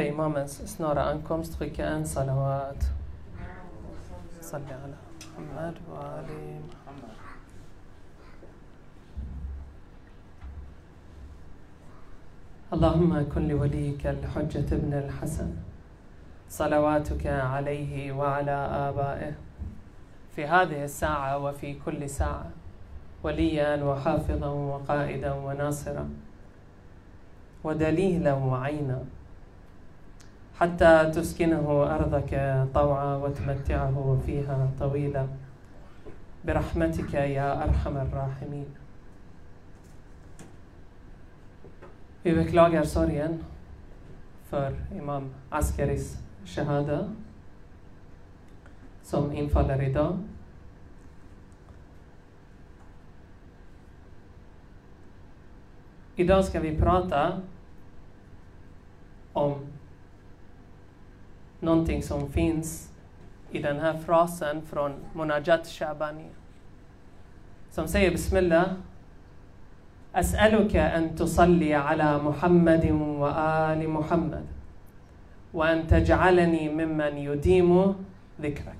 imamens snara ankomst skicka en salawat. Salli ala Muhammad wa ali Muhammad. اللهم كن لوليك الحجة ابن الحسن. صلواتك عليه وعلى آبائه. في هذه الساعة وفي كل ساعة. وليا وحافظا وقائدا وناصرا. ودليلا وعينا. حتى تسكنه أرضك طوعا وتمتعه فيها طويلا برحمتك يا أرحم الراحمين Vi beklagar sorgen för Imam Askaris shahada som infaller idag. Idag ska vi prata om någonting som finns i den här frasen från Munajat Shabani. Som säger Bismillah أسألك أن تصلي على محمد وآل محمد وأن تجعلني ممن يديم ذكرك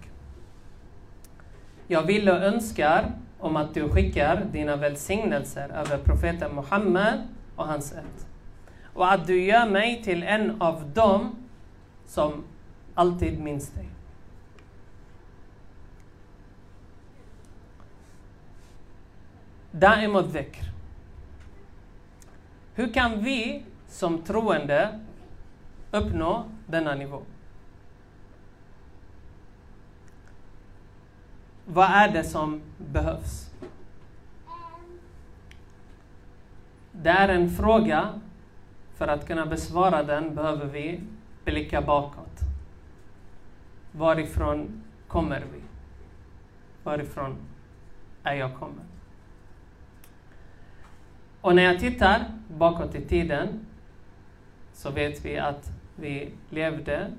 Jag vill och önskar om att du skickar dina välsignelser över profeten Muhammed och hans ett. Och att du gör mig till en av dem som alltid minns dig. Daim och dhikr. Hur kan vi som troende uppnå denna nivå? Vad är det som behövs? Det är en fråga. För att kunna besvara den behöver vi blicka bakåt. Varifrån kommer vi? Varifrån är jag kommer? Och när jag tittar bakåt i tiden så vet vi att vi levde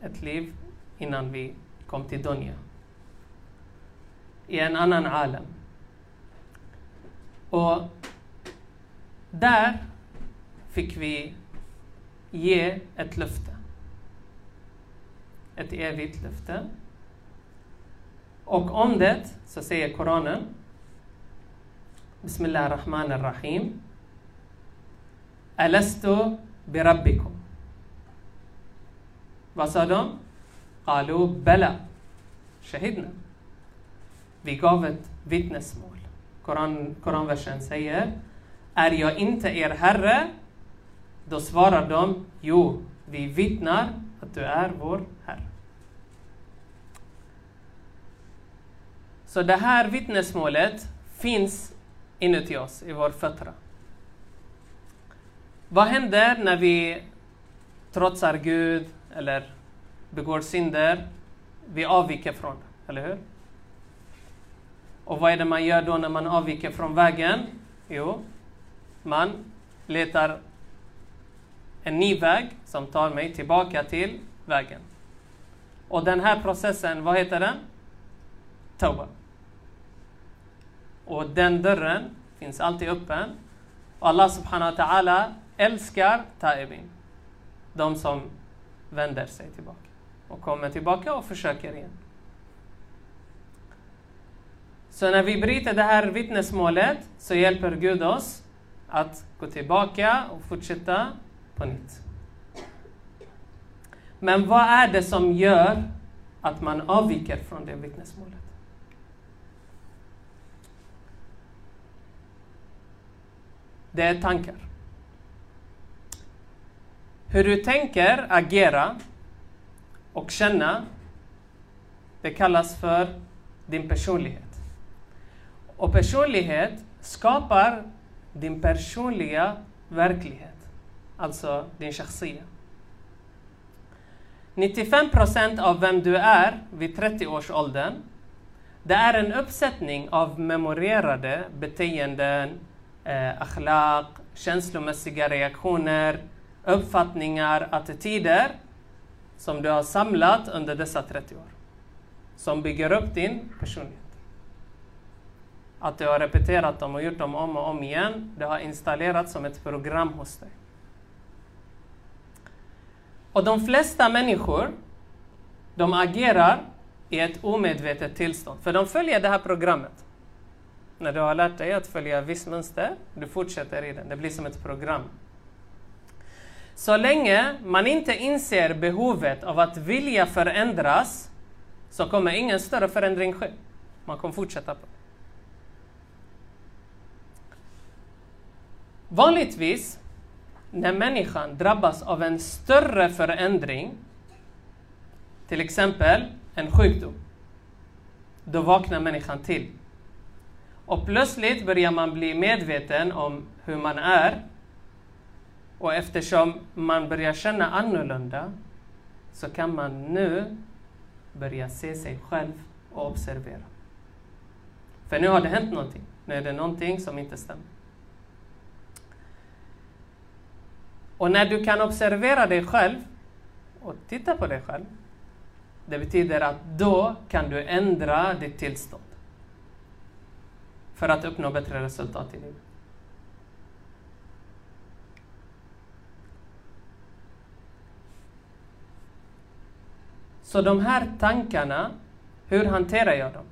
ett liv innan vi kom till Donja. I en annan alam. Och där fick vi ge ett löfte ett evigt löfte. Och om det så säger Koranen Bismillah rahman rahim Alastu birabbikum Vad sa de? Qalu bala shahidna Vi gav ett vittnesmål. Koran, koranversen säger Är jag inte er herre? Då svarar de Jo, vi vittnar du är vår herre. Så det här vittnesmålet finns inuti oss, i vår fötter. Vad händer när vi trotsar Gud eller begår synder? Vi avviker från det, eller hur? Och vad är det man gör då när man avviker från vägen? Jo, man letar en ny väg som tar mig tillbaka till vägen. Och den här processen, vad heter den? Tauba. Och den dörren finns alltid öppen. Och Allah subhanahu wa ta'ala älskar taibin. De som vänder sig tillbaka. Och kommer tillbaka och försöker igen. Så när vi bryter det här vittnesmålet så hjälper Gud oss att gå tillbaka och fortsätta på nytt. Men vad är det som gör att man avviker från det vittnesmålet? Det är tankar. Hur du tänker, agera och känna, det kallas för din personlighet. Och personlighet skapar din personliga verklighet, alltså din shakhsiya. 95 procent av vem du är vid 30 års åldern, det är en uppsättning av memorerade beteenden, eh, akhlaq, känslomässiga reaktioner, uppfattningar, attityder som du har samlat under dessa 30 år. Som bygger upp din personlighet. Att du har repeterat dem och gjort dem om och om igen, det har installerats som ett program hos dig. Och de flesta människor, de agerar i ett omedvetet tillstånd, för de följer det här programmet. När du har lärt dig att följa ett visst mönster, du fortsätter i det. Det blir som ett program. Så länge man inte inser behovet av att vilja förändras så kommer ingen större förändring ske. Man kommer fortsätta på Vanligtvis när människan drabbas av en större förändring, till exempel en sjukdom, då vaknar människan till. Och plötsligt börjar man bli medveten om hur man är. Och eftersom man börjar känna annorlunda så kan man nu börja se sig själv och observera. För nu har det hänt någonting. Nu är det någonting som inte stämmer. Och när du kan observera dig själv och titta på dig själv, det betyder att då kan du ändra ditt tillstånd för att uppnå bättre resultat i livet. Så de här tankarna, hur hanterar jag dem?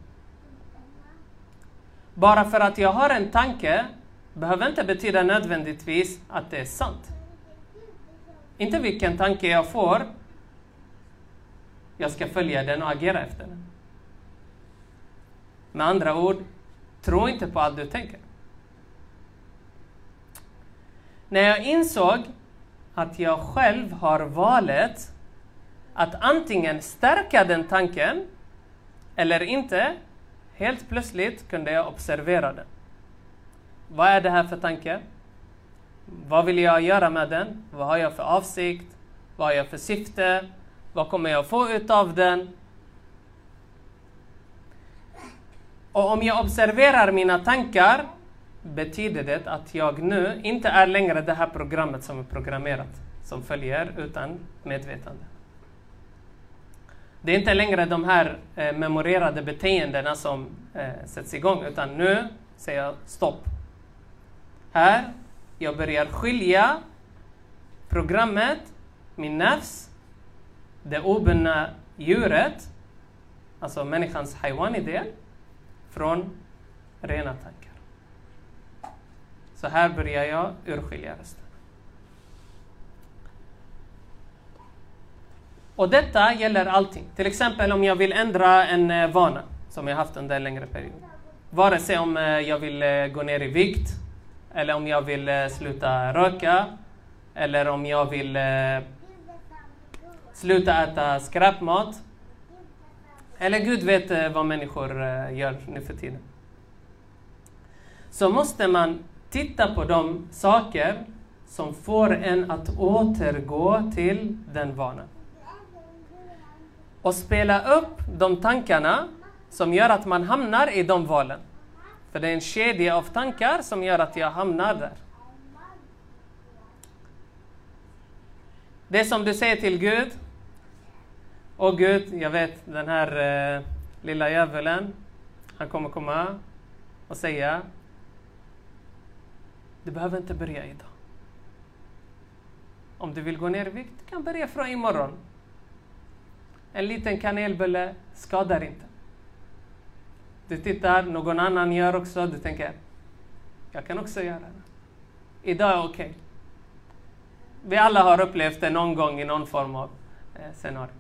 Bara för att jag har en tanke behöver inte betyda nödvändigtvis att det är sant. Inte vilken tanke jag får, jag ska följa den och agera efter den. Med andra ord, tro inte på allt du tänker. När jag insåg att jag själv har valet att antingen stärka den tanken eller inte, helt plötsligt kunde jag observera den. Vad är det här för tanke? Vad vill jag göra med den? Vad har jag för avsikt? Vad har jag för syfte? Vad kommer jag få ut av den? Och om jag observerar mina tankar betyder det att jag nu inte är längre det här programmet som är programmerat, som följer utan medvetande. Det är inte längre de här eh, memorerade beteendena som eh, sätts igång, utan nu säger jag stopp. Här jag börjar skilja programmet, min nafs, det obundna djuret, alltså människans haiwani-del, från rena tankar. Så här börjar jag urskilja resten. Och detta gäller allting. Till exempel om jag vill ändra en eh, vana som jag haft under en längre period. Vare sig om eh, jag vill eh, gå ner i vikt eller om jag vill eh, sluta röka, eller om jag vill eh, sluta äta skräpmat. Eller Gud vet eh, vad människor eh, gör nu för tiden. Så måste man titta på de saker som får en att återgå till den vanan. Och spela upp de tankarna som gör att man hamnar i de valen. För det är en kedja av tankar som gör att jag hamnar där. Det som du säger till Gud. Åh Gud, jag vet den här eh, lilla djävulen, han kommer komma och säga Du behöver inte börja idag. Om du vill gå ner i vikt, du kan börja från imorgon. En liten kanelbulle skadar inte. Du tittar, någon annan gör också, du tänker, jag kan också göra det. Idag är okej. Okay. Vi alla har upplevt det någon gång i någon form av eh, scenario.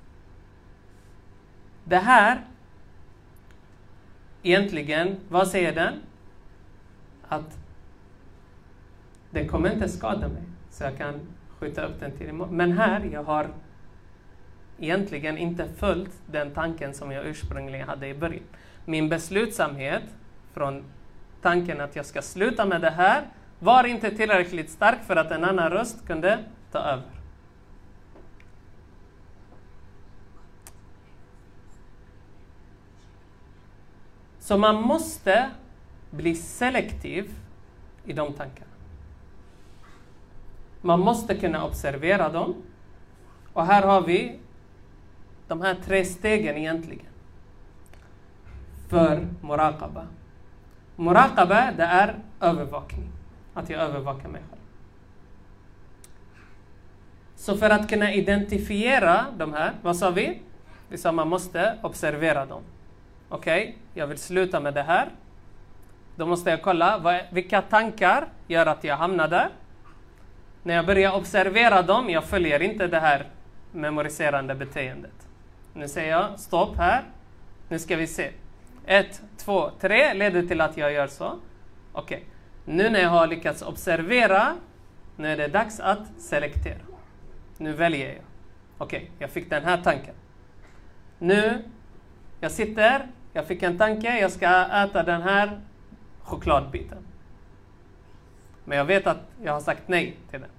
Det här, egentligen, vad säger den? Att den kommer inte skada mig, så jag kan skjuta upp den till imorgon. Men här, jag har egentligen inte följt den tanken som jag ursprungligen hade i början min beslutsamhet från tanken att jag ska sluta med det här var inte tillräckligt stark för att en annan röst kunde ta över. Så man måste bli selektiv i de tankarna. Man måste kunna observera dem. Och här har vi de här tre stegen egentligen för muraqaba. Muraqaba, det är övervakning. Att jag övervakar mig själv. Så för att kunna identifiera de här, vad sa vi? Vi sa man måste observera dem. Okej, okay? jag vill sluta med det här. Då måste jag kolla vad, vilka tankar gör att jag hamnar där. När jag börjar observera dem, jag följer inte det här memoriserande beteendet. Nu säger jag stopp här. Nu ska vi se. Ett, två, tre leder till att jag gör så. Okej. Okay. Nu när jag har lyckats observera, nu är det dags att selektera. Nu väljer jag. Okej, okay, jag fick den här tanken. Nu, jag sitter, jag fick en tanke, jag ska äta den här chokladbiten. Men jag vet att jag har sagt nej till den.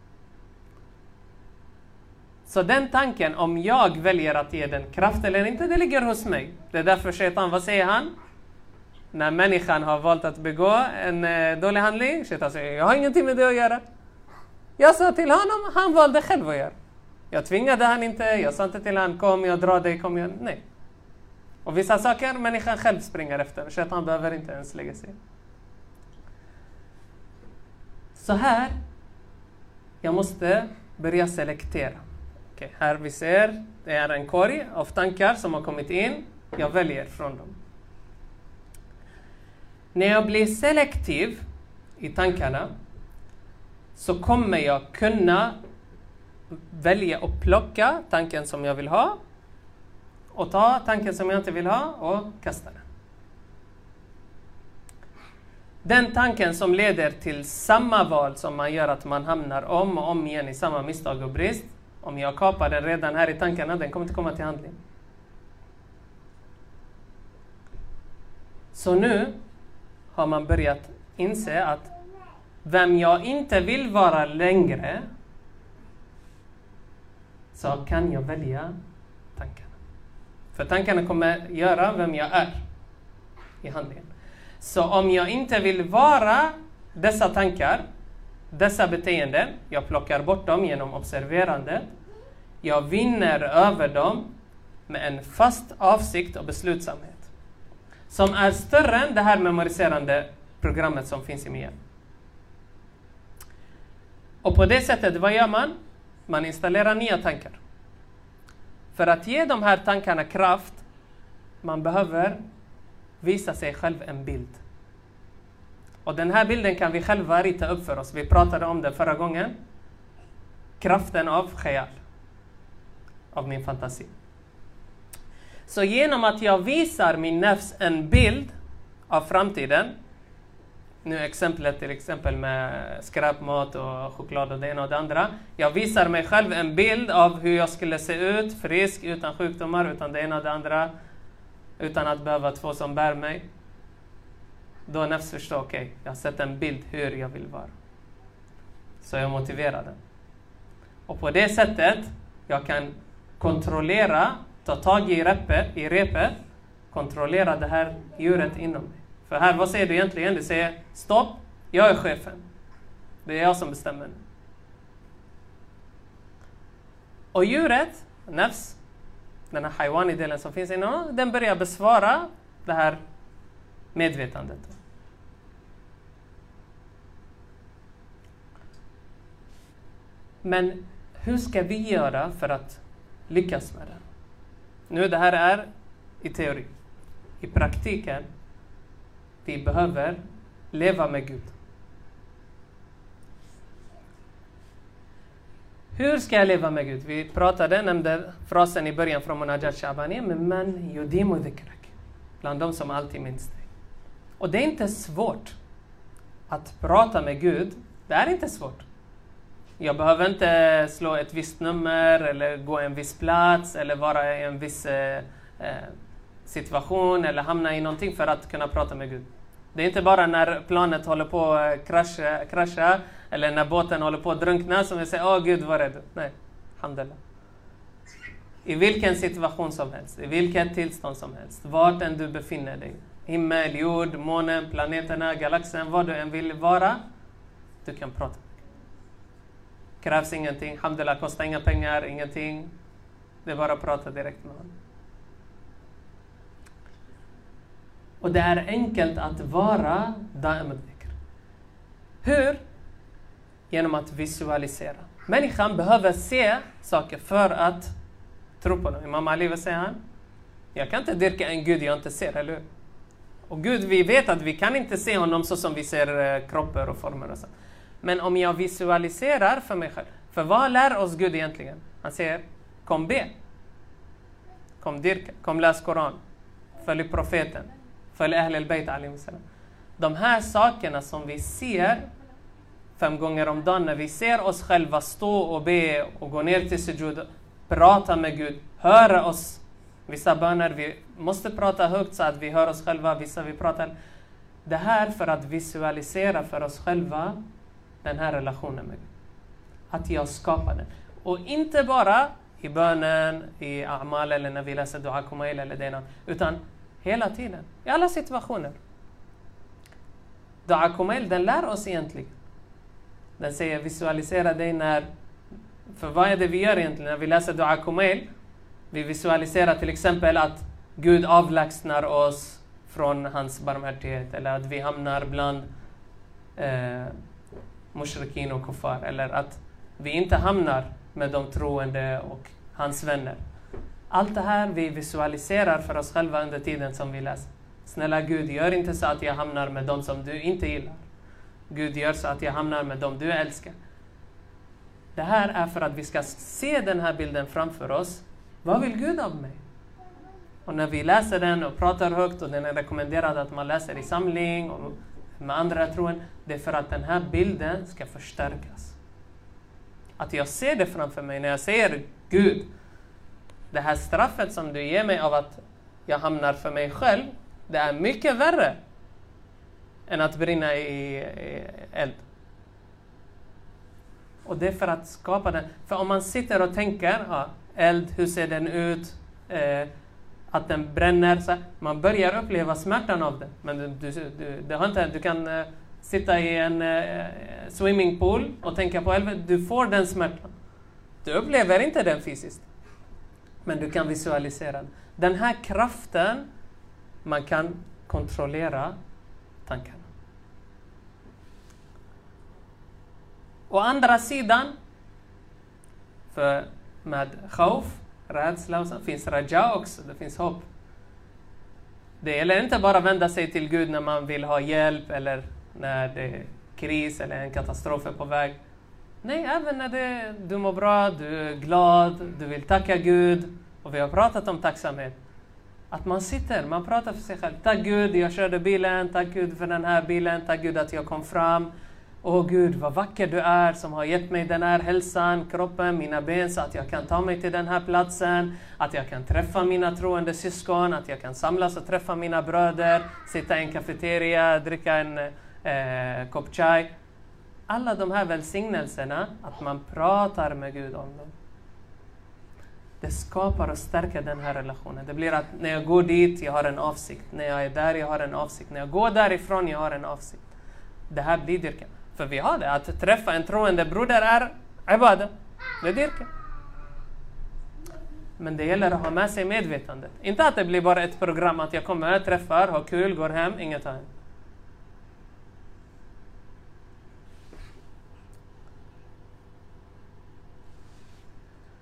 Så den tanken, om jag väljer att ge den kraft eller inte, det ligger hos mig. Det är därför Shaitan, vad säger han? När människan har valt att begå en eh, dålig handling, Shaitan säger jag har ingenting med det att göra. Jag sa till honom, han valde själv att göra. Jag tvingade han inte, jag sa inte till honom kom, jag drar dig, kom, jag... Nej. Och vissa saker människan själv springer efter, Shaitan behöver inte ens lägga sig Så här, jag måste börja selektera. Okay, här vi ser, det är en korg av tankar som har kommit in. Jag väljer från dem. När jag blir selektiv i tankarna så kommer jag kunna välja och plocka tanken som jag vill ha och ta tanken som jag inte vill ha och kasta den. Den tanken som leder till samma val som man gör att man hamnar om och om igen i samma misstag och brist om jag kapar den redan här i tankarna, den kommer inte komma till handling. Så nu har man börjat inse att vem jag inte vill vara längre, så kan jag välja tankarna. För tankarna kommer göra vem jag är i handlingen. Så om jag inte vill vara dessa tankar, dessa beteenden, jag plockar bort dem genom observerandet. Jag vinner över dem med en fast avsikt och beslutsamhet. Som är större än det här memoriserande programmet som finns i MIA. Och på det sättet, vad gör man? Man installerar nya tankar. För att ge de här tankarna kraft, man behöver visa sig själv en bild. Och den här bilden kan vi själva rita upp för oss. Vi pratade om det förra gången. Kraften av khayal. Av min fantasi. Så genom att jag visar min nefs en bild av framtiden. Nu exemplet till exempel med skräpmat och choklad och det ena och det andra. Jag visar mig själv en bild av hur jag skulle se ut, frisk, utan sjukdomar, utan det ena och det andra. Utan att behöva två som bär mig. Då Nefs förstår, okej, okay, jag har sett en bild hur jag vill vara. Så jag motiverar den. Och på det sättet, jag kan kontrollera, ta tag i repet, i repet, kontrollera det här djuret inom mig. För här, vad säger du egentligen? Du säger stopp, jag är chefen. Det är jag som bestämmer. Och djuret, nefs, den här haiwani-delen som finns inom den börjar besvara det här medvetandet. Men hur ska vi göra för att lyckas med det? Nu, det här är i teori. I praktiken, vi behöver leva med Gud. Hur ska jag leva med Gud? Vi pratade, nämnde frasen i början från Munajat Shabani, men man yudimu dhikrak. Bland de som alltid minns dig. Och det är inte svårt att prata med Gud. Det är inte svårt. Jag behöver inte slå ett visst nummer eller gå en viss plats eller vara i en viss eh, eh, situation eller hamna i någonting för att kunna prata med Gud. Det är inte bara när planet håller på att krascha, krascha eller när båten håller på att drunkna som vi säger åh Gud var rädd. Nej, handla. I vilken situation som helst, i vilket tillstånd som helst, vart än du befinner dig. Himmel, jord, månen, planeterna, galaxen, vad du än vill vara. Du kan prata. Krävs ingenting, alhamdulillah, kostar inga pengar, ingenting. Det är bara att prata direkt med honom. Och det är enkelt att vara da'im Hur? Genom att visualisera. Människan behöver se saker för att tro på dem. Imam Ali, vad säger han? Jag kan inte dyrka en Gud jag inte ser, eller hur? Och Gud, vi vet att vi kan inte se honom så som vi ser eh, kroppar och former och sånt. Men om jag visualiserar för mig själv, för vad lär oss Gud egentligen? Han säger, kom be. Kom dyrka, kom läs Koran. Följ profeten. Följ Ahl al-Bayt De här sakerna som vi ser fem gånger om dagen, när vi ser oss själva stå och be och gå ner till sujud, prata med Gud, höra oss. Vissa böner, vi måste prata högt så att vi hör oss själva, vissa vi pratar. Det här för att visualisera för oss själva den här relationen med Gud. Att jag skapar den. Och inte bara i bönen, i amal eller när vi läser dua kumail eller det utan hela tiden, i alla situationer. Dua kumail, den lär oss egentligen. Den säger visualisera dig när... För vad är det vi gör egentligen när vi läser dua kumail? Vi visualiserar till exempel att Gud avlägsnar oss från hans barmhärtighet eller att vi hamnar bland eh, mushrikin och kuffar eller att vi inte hamnar med de troende och hans vänner. Allt det här vi visualiserar för oss själva under tiden som vi läser. Snälla Gud, gör inte så att jag hamnar med de som du inte gillar. Gud, gör så att jag hamnar med de du älskar. Det här är för att vi ska se den här bilden framför oss. Vad vill Gud av mig? Och när vi läser den och pratar högt och den är rekommenderad att man läser i samling och med andra troen, det är för att den här bilden ska förstärkas. Att jag ser det framför mig när jag säger Gud, det här straffet som du ger mig av att jag hamnar för mig själv, det är mycket värre än att brinna i, i eld. Och det är för att skapa den. För om man sitter och tänker, ja, eld, hur ser den ut? Eh, att den bränner. Så man börjar uppleva smärtan av det. Men du, du, du, det har inte, du kan uh, sitta i en uh, swimmingpool och tänka på helvete, du får den smärtan. Du upplever inte den fysiskt. Men du kan visualisera den. Den här kraften, man kan kontrollera tankarna. Å andra sidan, för med khauf, rädsla och sen finns raja också, det finns hopp. Det gäller inte bara att vända sig till Gud när man vill ha hjälp eller när det är kris eller en katastrof är på väg. Nej, även när det, du mår bra, du är glad, du vill tacka Gud. Och vi har pratat om tacksamhet. Att man sitter, man pratar för sig själv. Tack Gud, jag körde bilen. Tack Gud för den här bilen. Tack Gud att jag kom fram. Åh Gud, vad vacker du är som har gett mig den här hälsan, kroppen, mina ben så att jag kan ta mig till den här platsen, att jag kan träffa mina troende syskon, att jag kan samlas och träffa mina bröder, sitta i en kafeteria, dricka en eh, kopp chai. Alla de här välsignelserna, att man pratar med Gud om dem. Det skapar och stärker den här relationen. Det blir att när jag går dit, jag har en avsikt. När jag är där, jag har en avsikt. När jag går därifrån, jag har en avsikt. Det här blir dyrkan. För vi har det, att träffa en troende broder är ibada. Det är dyrkan. Men det gäller att ha med sig medvetandet. Inte att det blir bara ett program att jag kommer, träffar, har kul, går hem, inget annat.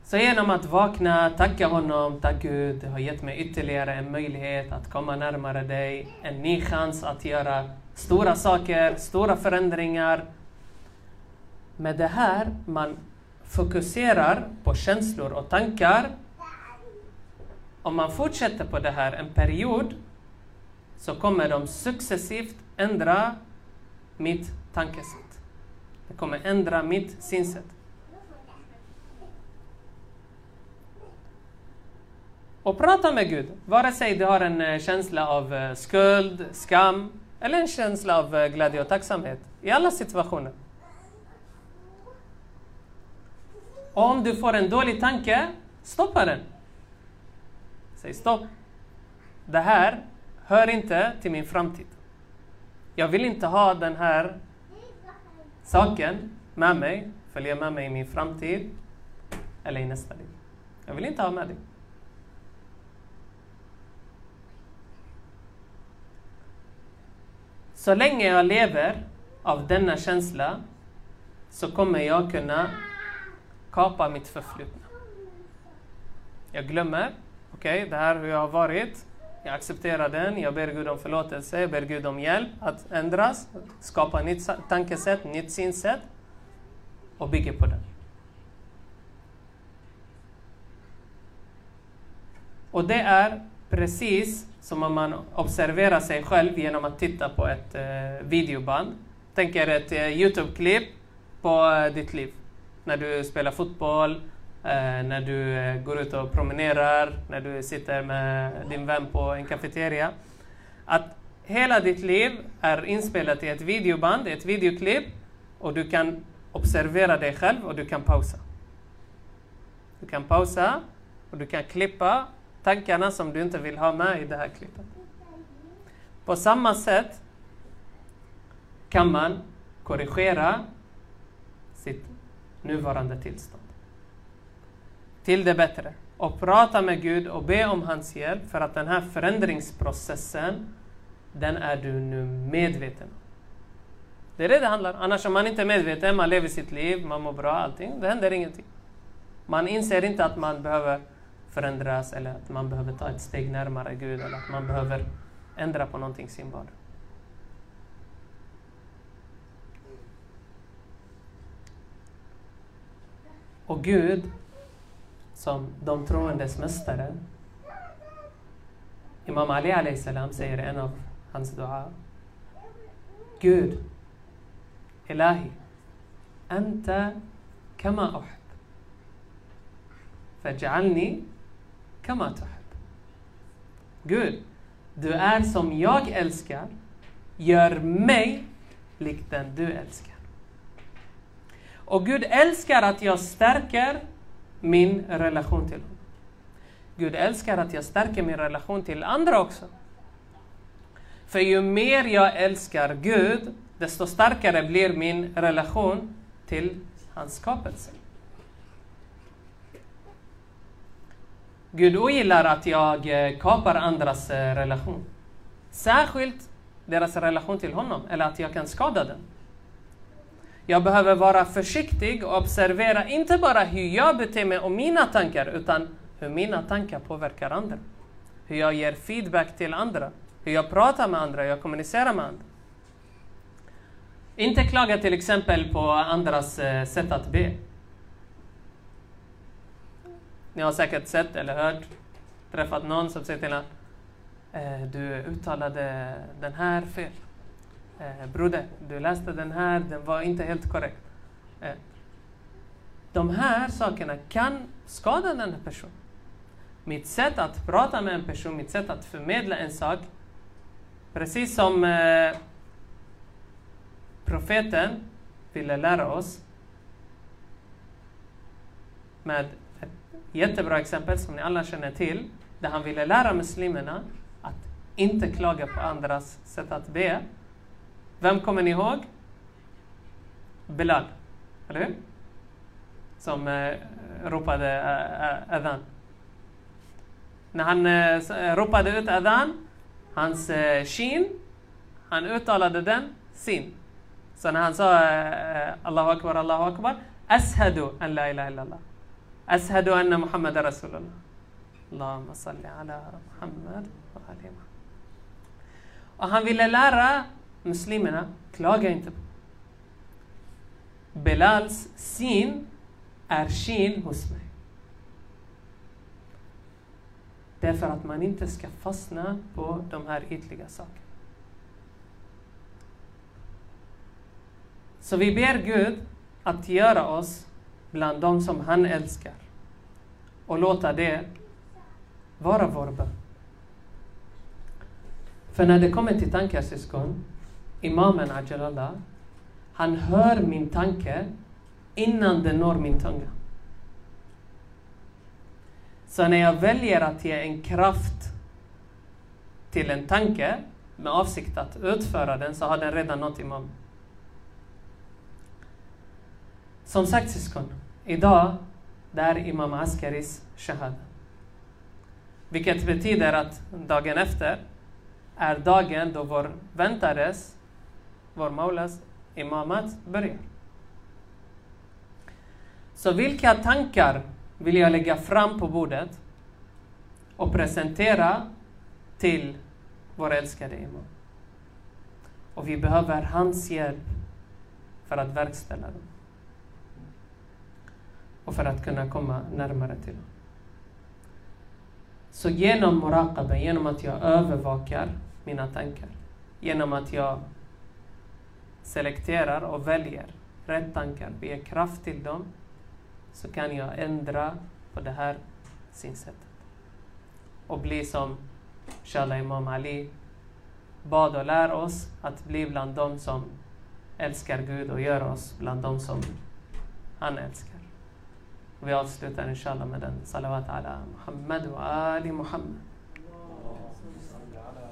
Så genom att vakna, tacka honom, tack Gud, du har gett mig ytterligare en möjlighet att komma närmare dig, en ny chans att göra stora saker, stora förändringar. Med det här, man fokuserar på känslor och tankar. Om man fortsätter på det här en period så kommer de successivt ändra mitt tankesätt. Det kommer ändra mitt synsätt. Och prata med Gud, vare sig du har en eh, känsla av eh, skuld, skam eller en känsla av eh, glädje och tacksamhet. I alla situationer. Och om du får en dålig tanke, stoppa den. Säg stopp. Det här hör inte till min framtid. Jag vill inte ha den här saken med mig, följa med mig i min framtid eller i nästa liv. Jag vill inte ha med dig. Så länge jag lever av denna känsla så kommer jag kunna kapa mitt förflutna. Jag glömmer, okej, okay, det här är hur jag har varit. Jag accepterar den, jag ber Gud om förlåtelse, jag ber Gud om hjälp att ändras, skapa nytt tankesätt, nytt synsätt och bygga på det. Och det är precis som om man observerar sig själv genom att titta på ett eh, videoband. Tänk er ett eh, Youtube-klipp på eh, ditt liv. När du spelar fotboll, eh, när du eh, går ut och promenerar, när du sitter med din vän på en kafeteria. Att hela ditt liv är inspelat i ett videoband, ett videoklipp och du kan observera dig själv och du kan pausa. Du kan pausa och du kan klippa tankarna som du inte vill ha med i det här klippet. På samma sätt kan man korrigera sitt nuvarande tillstånd till det bättre och prata med Gud och be om hans hjälp för att den här förändringsprocessen, den är du nu medveten om. Det är det det handlar om. Annars om man inte är medveten, man lever sitt liv, man mår bra, allting, det händer ingenting. Man inser inte att man behöver förändras eller att man behöver ta ett steg närmare Gud eller att man behöver ändra på någonting i sin vardag. Och Gud, som de troendes mästare, Imam Ali salam säger en av hans dua. Gud, Ilahi, Anta kama uhib. Faj'alni kama tuhib. Gud, du är som jag älskar. Gör mig lik den du älskar. Och Gud älskar att jag stärker min relation till honom. Gud älskar att jag stärker min relation till andra också. För ju mer jag älskar Gud, desto starkare blir min relation till hans skapelse. Gud ogillar att jag eh, kapar andras eh, relation. Särskilt deras relation till honom, eller att jag kan skada den. Jag behöver vara försiktig och observera inte bara hur jag beter mig och mina tankar, utan hur mina tankar påverkar andra. Hur jag ger feedback till andra, hur jag pratar med andra, hur jag kommunicerar med andra. Inte klaga till exempel på andras eh, sätt att be. Ni har säkert sett eller hört, träffat någon som säger till en eh, du uttalade den här fel. Eh, broder, du läste den här, den var inte helt korrekt. Eh, de här sakerna kan skada den här personen. Mitt sätt att prata med en person, mitt sätt att förmedla en sak, precis som eh, profeten ville lära oss med Jättebra exempel som ni alla känner till, där han ville lära muslimerna att inte klaga på andras sätt att be. Vem kommer ni ihåg? Bilal, eller hur? Som eh, ropade eh, eh adhan. När han eh, eh, ropade ut adhan, hans eh, shin, han uttalade den sin. Så när han sa eh, eh Allahu akbar, Allahu akbar, ashadu an la ilaha illallah. أشهد أن محمد رسول الله اللهم صل على Muhammad och Ali Och han ville lära muslimerna, klaga inte. Belals sin är shin hos mig. Därför att man inte ska fastna på de här ytliga sakerna. Så vi ber Gud att göra oss bland de som han älskar och låta det vara vår bön. För när det kommer till tankar syskon, imamen Ajalallah, han hör min tanke innan den når min tunga. Så när jag väljer att ge en kraft till en tanke med avsikt att utföra den så har den redan nått imamen. Som sagt syskon, Idag, det är Imam Askaris shahada. Vilket betyder att dagen efter är dagen då vår väntares, vår Maulas imamat börjar. Så vilka tankar vill jag lägga fram på bordet och presentera till vår älskade Imam? Och vi behöver hans hjälp för att verkställa dem. Och för att kunna komma närmare till honom. Så genom muraqaba, genom att jag övervakar mina tankar, genom att jag selekterar och väljer rätt tankar och ger kraft till dem, så kan jag ändra på det här synsättet. Och bli som Shala Imam Ali bad och lär oss att bli bland dem som älskar Gud och gör oss bland dem som han älskar. Vi avslutar inshallah med den salawat ala Muhammad och Ali Muhammad.